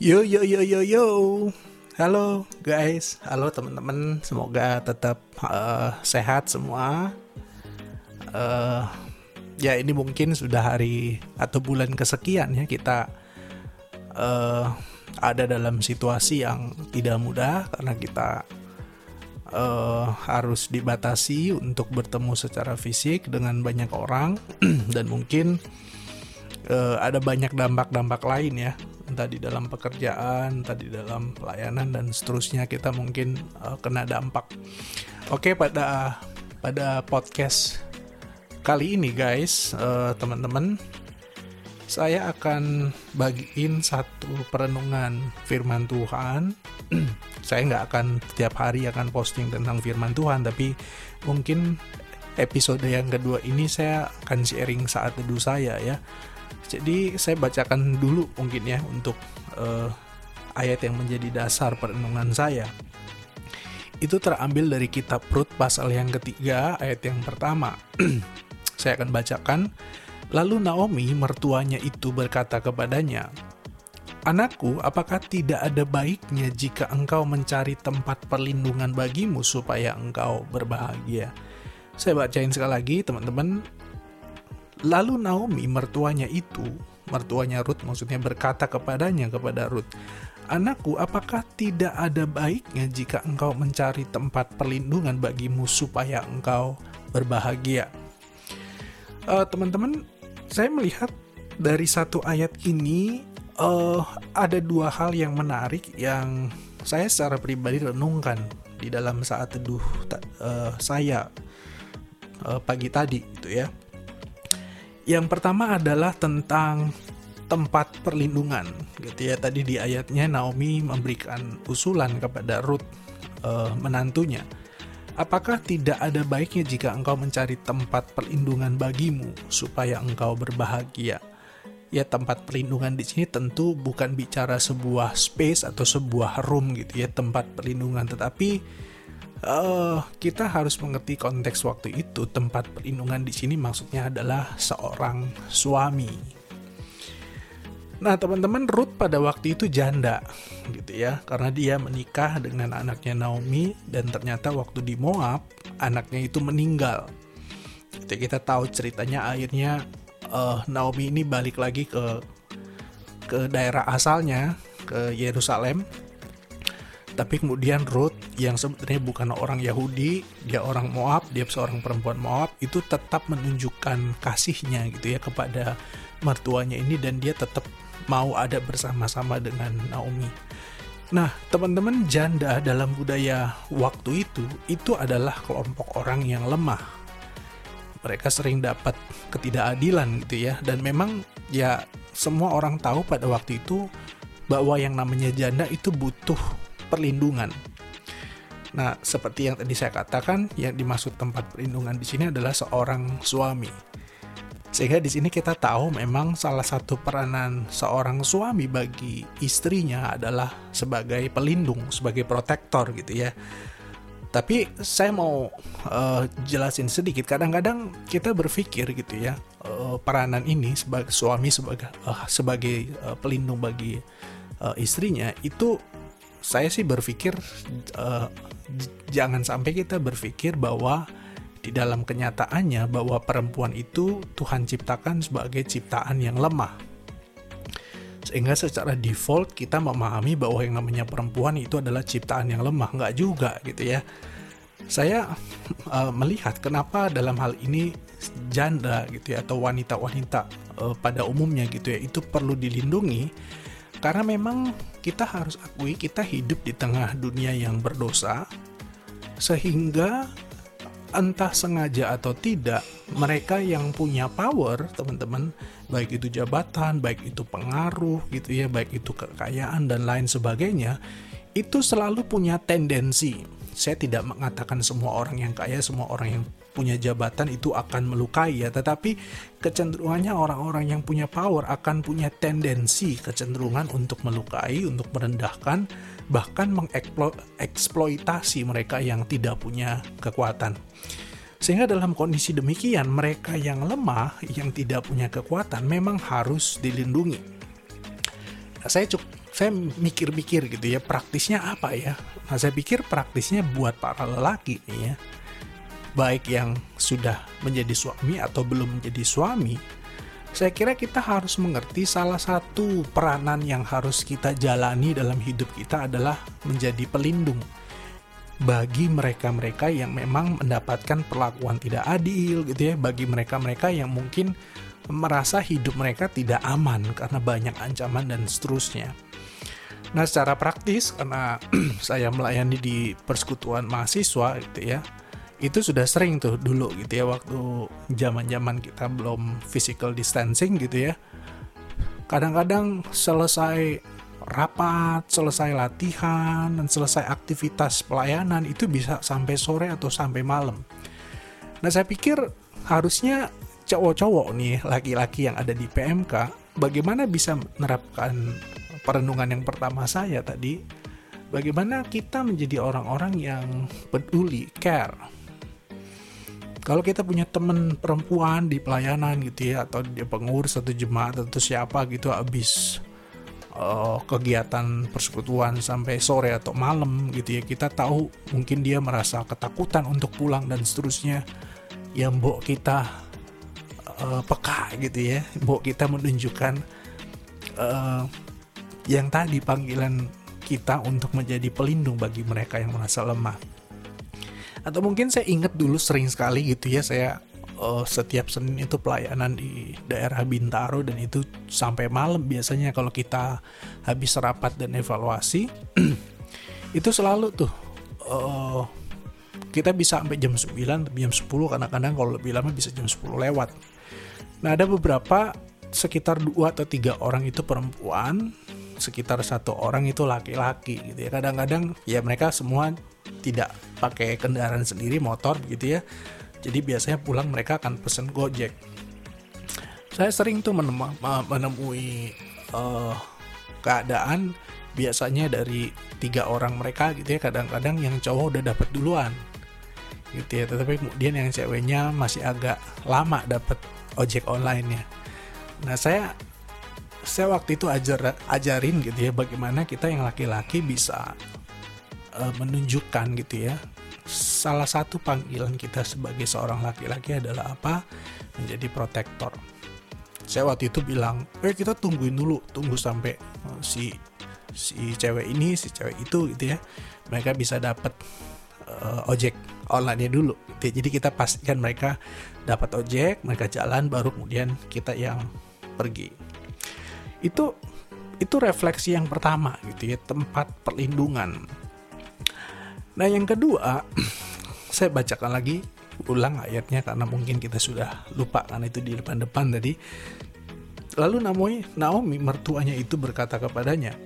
Yo yo yo yo yo. Halo guys, halo teman-teman. Semoga tetap uh, sehat semua. Uh, ya ini mungkin sudah hari atau bulan kesekian ya kita uh, ada dalam situasi yang tidak mudah karena kita uh, harus dibatasi untuk bertemu secara fisik dengan banyak orang dan mungkin uh, ada banyak dampak-dampak lain ya entah di dalam pekerjaan, entah di dalam pelayanan dan seterusnya kita mungkin uh, kena dampak. Oke pada pada podcast kali ini guys uh, teman-teman saya akan bagiin satu perenungan firman Tuhan. saya nggak akan setiap hari akan posting tentang firman Tuhan, tapi mungkin episode yang kedua ini saya akan sharing saat teduh saya ya. Jadi saya bacakan dulu mungkin ya untuk uh, ayat yang menjadi dasar perenungan saya. Itu terambil dari kitab Rut pasal yang ketiga ayat yang pertama. saya akan bacakan. Lalu Naomi mertuanya itu berkata kepadanya, Anakku, apakah tidak ada baiknya jika engkau mencari tempat perlindungan bagimu supaya engkau berbahagia? Saya bacain sekali lagi, teman-teman. Lalu Naomi mertuanya itu, mertuanya Ruth maksudnya berkata kepadanya kepada Ruth, Anakku, apakah tidak ada baiknya jika engkau mencari tempat perlindungan bagimu supaya engkau berbahagia? Uh, teman-teman, saya melihat dari satu ayat ini uh, ada dua hal yang menarik yang saya secara pribadi renungkan di dalam saat teduh uh, saya uh, pagi tadi, gitu ya. Yang pertama adalah tentang tempat perlindungan, gitu ya. Tadi di ayatnya Naomi memberikan usulan kepada Ruth uh, menantunya. Apakah tidak ada baiknya jika engkau mencari tempat perlindungan bagimu supaya engkau berbahagia? Ya tempat perlindungan di sini tentu bukan bicara sebuah space atau sebuah room gitu ya tempat perlindungan, tetapi uh, kita harus mengerti konteks waktu itu tempat perlindungan di sini maksudnya adalah seorang suami. Nah, teman-teman Ruth pada waktu itu janda gitu ya, karena dia menikah dengan anaknya Naomi dan ternyata waktu di Moab anaknya itu meninggal. Jadi kita tahu ceritanya akhirnya uh, Naomi ini balik lagi ke ke daerah asalnya ke Yerusalem tapi kemudian Ruth yang sebenarnya bukan orang Yahudi, dia orang Moab, dia seorang perempuan Moab, itu tetap menunjukkan kasihnya gitu ya kepada mertuanya ini dan dia tetap mau ada bersama-sama dengan Naomi. Nah, teman-teman janda dalam budaya waktu itu itu adalah kelompok orang yang lemah. Mereka sering dapat ketidakadilan gitu ya dan memang ya semua orang tahu pada waktu itu bahwa yang namanya janda itu butuh perlindungan. Nah, seperti yang tadi saya katakan, yang dimaksud tempat perlindungan di sini adalah seorang suami. Sehingga di sini kita tahu memang salah satu peranan seorang suami bagi istrinya adalah sebagai pelindung, sebagai protektor gitu ya. Tapi saya mau uh, jelasin sedikit. Kadang-kadang kita berpikir gitu ya, uh, peranan ini sebagai suami sebagai uh, sebagai uh, pelindung bagi uh, istrinya itu saya sih berpikir uh, jangan sampai kita berpikir bahwa di dalam kenyataannya bahwa perempuan itu Tuhan ciptakan sebagai ciptaan yang lemah. Sehingga secara default kita memahami bahwa yang namanya perempuan itu adalah ciptaan yang lemah, nggak juga gitu ya. Saya uh, melihat kenapa dalam hal ini janda gitu ya atau wanita-wanita uh, pada umumnya gitu ya itu perlu dilindungi karena memang kita harus akui kita hidup di tengah dunia yang berdosa sehingga entah sengaja atau tidak mereka yang punya power teman-teman baik itu jabatan baik itu pengaruh gitu ya baik itu kekayaan dan lain sebagainya itu selalu punya tendensi. Saya tidak mengatakan semua orang yang kaya semua orang yang punya jabatan itu akan melukai ya, tetapi kecenderungannya orang-orang yang punya power akan punya tendensi kecenderungan untuk melukai, untuk merendahkan, bahkan mengeksploitasi mereka yang tidak punya kekuatan. Sehingga dalam kondisi demikian, mereka yang lemah, yang tidak punya kekuatan memang harus dilindungi. Nah, saya cukup saya mikir-mikir gitu ya praktisnya apa ya nah saya pikir praktisnya buat para lelaki nih ya baik yang sudah menjadi suami atau belum menjadi suami saya kira kita harus mengerti salah satu peranan yang harus kita jalani dalam hidup kita adalah menjadi pelindung bagi mereka-mereka yang memang mendapatkan perlakuan tidak adil gitu ya bagi mereka-mereka yang mungkin merasa hidup mereka tidak aman karena banyak ancaman dan seterusnya. Nah, secara praktis karena saya melayani di persekutuan mahasiswa gitu ya. Itu sudah sering tuh dulu gitu ya waktu zaman-zaman kita belum physical distancing gitu ya. Kadang-kadang selesai rapat, selesai latihan, dan selesai aktivitas pelayanan itu bisa sampai sore atau sampai malam. Nah, saya pikir harusnya cowok-cowok nih, laki-laki yang ada di PMK, bagaimana bisa menerapkan perenungan yang pertama saya tadi, bagaimana kita menjadi orang-orang yang peduli, care. Kalau kita punya teman perempuan di pelayanan gitu ya, atau dia pengurus atau jemaat atau siapa gitu habis uh, kegiatan persekutuan sampai sore atau malam gitu ya kita tahu mungkin dia merasa ketakutan untuk pulang dan seterusnya. Yang mbok kita uh, peka gitu ya. Mbok kita menunjukkan uh, yang tadi panggilan kita untuk menjadi pelindung bagi mereka yang merasa lemah atau mungkin saya ingat dulu sering sekali gitu ya saya uh, setiap Senin itu pelayanan di daerah Bintaro dan itu sampai malam biasanya kalau kita habis rapat dan evaluasi itu selalu tuh uh, kita bisa sampai jam 9 jam 10 kadang-kadang kalau lebih lama bisa jam 10 lewat. Nah ada beberapa sekitar dua atau tiga orang itu perempuan sekitar satu orang itu laki-laki gitu ya. Kadang-kadang ya mereka semua tidak pakai kendaraan sendiri motor gitu ya. Jadi biasanya pulang mereka akan pesen Gojek. Saya sering tuh menem menemui uh, keadaan biasanya dari tiga orang mereka gitu ya. Kadang-kadang yang cowok udah dapat duluan gitu ya. Tetapi kemudian yang ceweknya masih agak lama dapat ojek online ya nah saya saya waktu itu ajar ajarin gitu ya bagaimana kita yang laki-laki bisa uh, menunjukkan gitu ya salah satu panggilan kita sebagai seorang laki-laki adalah apa? Menjadi protektor. Saya waktu itu bilang, eh kita tungguin dulu, tunggu sampai uh, si si cewek ini, si cewek itu gitu ya, mereka bisa dapat uh, ojek online-nya dulu. Gitu. Jadi kita pastikan mereka dapat ojek, mereka jalan, baru kemudian kita yang pergi. Itu itu refleksi yang pertama gitu ya, tempat perlindungan Nah yang kedua, saya bacakan lagi ulang ayatnya karena mungkin kita sudah lupa karena itu di depan-depan tadi. Lalu Naomi, Naomi mertuanya itu berkata kepadanya,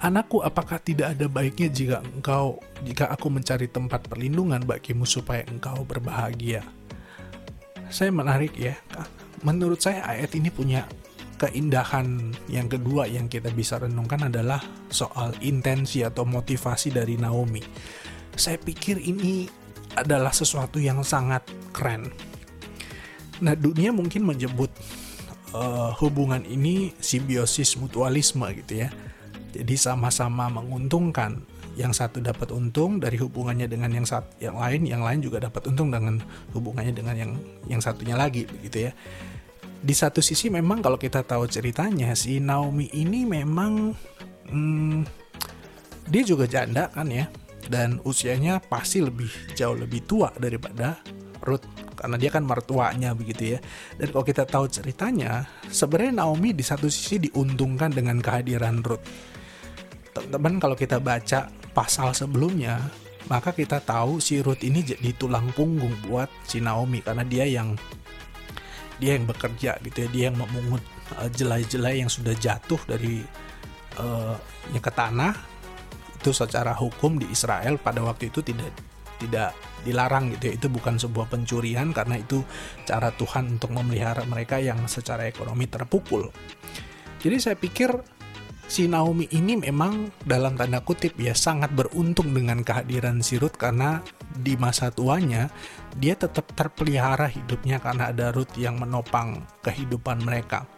Anakku, apakah tidak ada baiknya jika engkau, jika aku mencari tempat perlindungan bagimu supaya engkau berbahagia? Saya menarik ya. Menurut saya ayat ini punya keindahan yang kedua yang kita bisa renungkan adalah soal intensi atau motivasi dari Naomi. Saya pikir ini adalah sesuatu yang sangat keren. Nah, dunia mungkin menyebut uh, hubungan ini simbiosis mutualisme gitu ya. Jadi sama-sama menguntungkan. Yang satu dapat untung dari hubungannya dengan yang sat yang lain, yang lain juga dapat untung dengan hubungannya dengan yang yang satunya lagi begitu ya di satu sisi memang kalau kita tahu ceritanya si Naomi ini memang hmm, dia juga janda kan ya. Dan usianya pasti lebih jauh lebih tua daripada Ruth karena dia kan mertuanya begitu ya. Dan kalau kita tahu ceritanya sebenarnya Naomi di satu sisi diuntungkan dengan kehadiran Ruth. Teman-teman kalau kita baca pasal sebelumnya maka kita tahu si Ruth ini jadi tulang punggung buat si Naomi karena dia yang dia yang bekerja gitu ya dia yang memungut uh, jelai-jelai yang sudah jatuh dari uh, ke tanah itu secara hukum di Israel pada waktu itu tidak tidak dilarang gitu ya. Itu bukan sebuah pencurian karena itu cara Tuhan untuk memelihara mereka yang secara ekonomi terpukul. Jadi saya pikir si Naomi ini memang dalam tanda kutip ya sangat beruntung dengan kehadiran si Ruth karena di masa tuanya dia tetap terpelihara hidupnya karena ada Ruth yang menopang kehidupan mereka.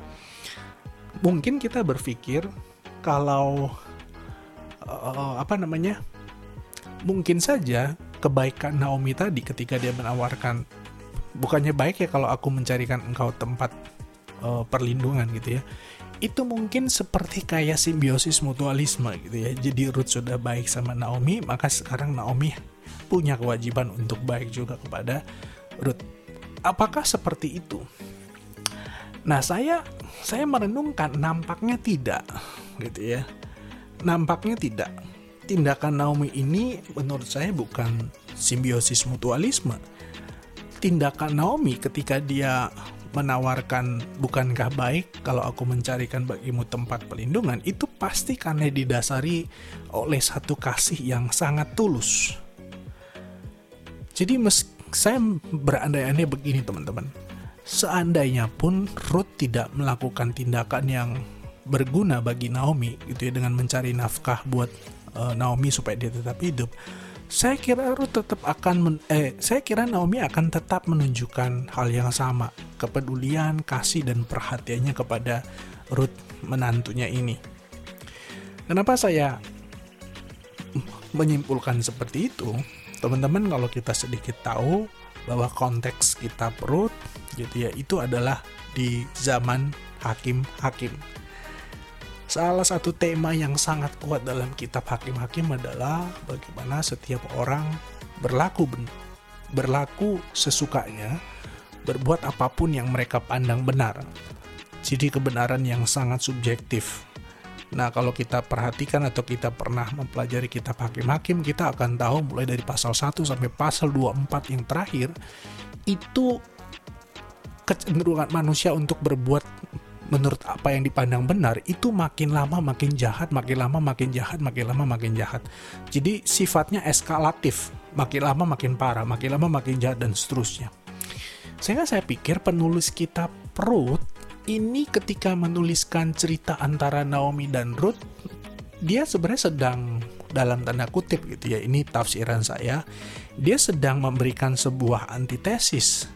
Mungkin kita berpikir kalau uh, apa namanya mungkin saja kebaikan Naomi tadi ketika dia menawarkan bukannya baik ya kalau aku mencarikan engkau tempat uh, perlindungan gitu ya itu mungkin seperti kayak simbiosis mutualisme gitu ya. Jadi Ruth sudah baik sama Naomi maka sekarang Naomi punya kewajiban untuk baik juga kepada Ruth. Apakah seperti itu? Nah saya saya merenungkan nampaknya tidak gitu ya. Nampaknya tidak. Tindakan Naomi ini menurut saya bukan simbiosis mutualisme. Tindakan Naomi ketika dia menawarkan bukankah baik kalau aku mencarikan bagimu tempat pelindungan itu pasti karena didasari oleh satu kasih yang sangat tulus. Jadi saya berandai-andai begini teman-teman. Seandainya pun Ruth tidak melakukan tindakan yang berguna bagi Naomi gitu ya dengan mencari nafkah buat uh, Naomi supaya dia tetap hidup saya kira Ruth tetap akan men, eh saya kira Naomi akan tetap menunjukkan hal yang sama kepedulian kasih dan perhatiannya kepada Ruth menantunya ini. Kenapa saya menyimpulkan seperti itu? Teman-teman kalau kita sedikit tahu bahwa konteks kitab Ruth gitu ya itu adalah di zaman hakim-hakim Salah satu tema yang sangat kuat dalam kitab Hakim-Hakim adalah bagaimana setiap orang berlaku berlaku sesukanya, berbuat apa pun yang mereka pandang benar. Jadi kebenaran yang sangat subjektif. Nah, kalau kita perhatikan atau kita pernah mempelajari kitab Hakim-Hakim, kita akan tahu mulai dari pasal 1 sampai pasal 24 yang terakhir itu kecenderungan manusia untuk berbuat menurut apa yang dipandang benar itu makin lama makin jahat, makin lama makin jahat, makin lama makin jahat. Jadi sifatnya eskalatif, makin lama makin parah, makin lama makin jahat dan seterusnya. Sehingga saya pikir penulis kitab Ruth ini ketika menuliskan cerita antara Naomi dan Ruth, dia sebenarnya sedang dalam tanda kutip gitu ya, ini tafsiran saya, dia sedang memberikan sebuah antitesis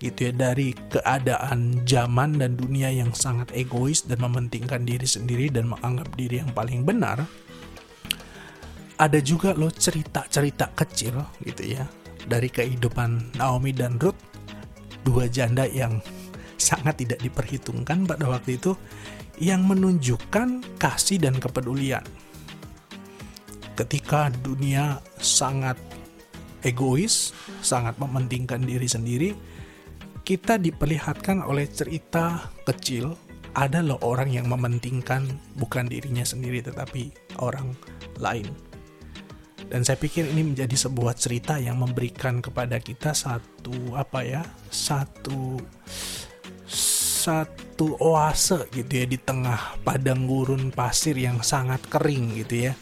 gitu ya dari keadaan zaman dan dunia yang sangat egois dan mementingkan diri sendiri dan menganggap diri yang paling benar ada juga loh cerita-cerita kecil gitu ya dari kehidupan Naomi dan Ruth dua janda yang sangat tidak diperhitungkan pada waktu itu yang menunjukkan kasih dan kepedulian. Ketika dunia sangat egois sangat mementingkan diri sendiri kita diperlihatkan oleh cerita kecil ada loh orang yang mementingkan bukan dirinya sendiri tetapi orang lain. Dan saya pikir ini menjadi sebuah cerita yang memberikan kepada kita satu apa ya, satu satu oase gitu ya di tengah padang gurun pasir yang sangat kering gitu ya.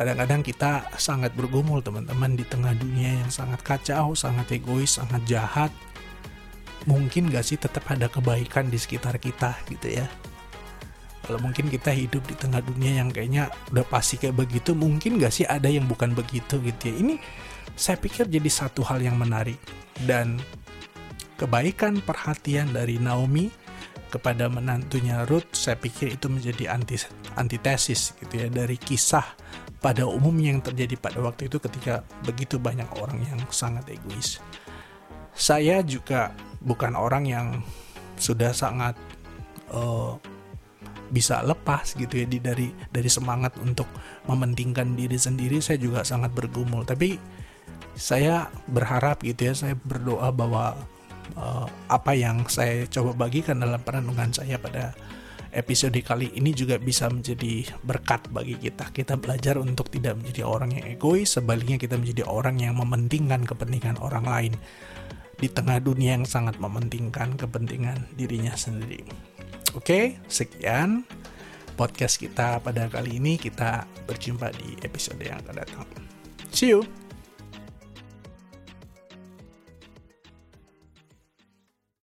Kadang-kadang kita sangat bergumul teman-teman di tengah dunia yang sangat kacau, sangat egois, sangat jahat, mungkin gak sih tetap ada kebaikan di sekitar kita gitu ya? Kalau mungkin kita hidup di tengah dunia yang kayaknya udah pasti kayak begitu mungkin gak sih ada yang bukan begitu gitu ya? Ini saya pikir jadi satu hal yang menarik. Dan kebaikan perhatian dari Naomi kepada menantunya Ruth saya pikir itu menjadi anti antitesis gitu ya dari kisah pada umumnya yang terjadi pada waktu itu ketika begitu banyak orang yang sangat egois. Saya juga bukan orang yang sudah sangat uh, bisa lepas gitu ya dari dari semangat untuk mementingkan diri sendiri. Saya juga sangat bergumul. Tapi saya berharap gitu ya saya berdoa bahwa uh, apa yang saya coba bagikan dalam perenungan saya pada episode kali ini juga bisa menjadi berkat bagi kita. Kita belajar untuk tidak menjadi orang yang egois, sebaliknya kita menjadi orang yang mementingkan kepentingan orang lain di tengah dunia yang sangat mementingkan kepentingan dirinya sendiri. Oke, sekian podcast kita pada kali ini. Kita berjumpa di episode yang akan datang. See you.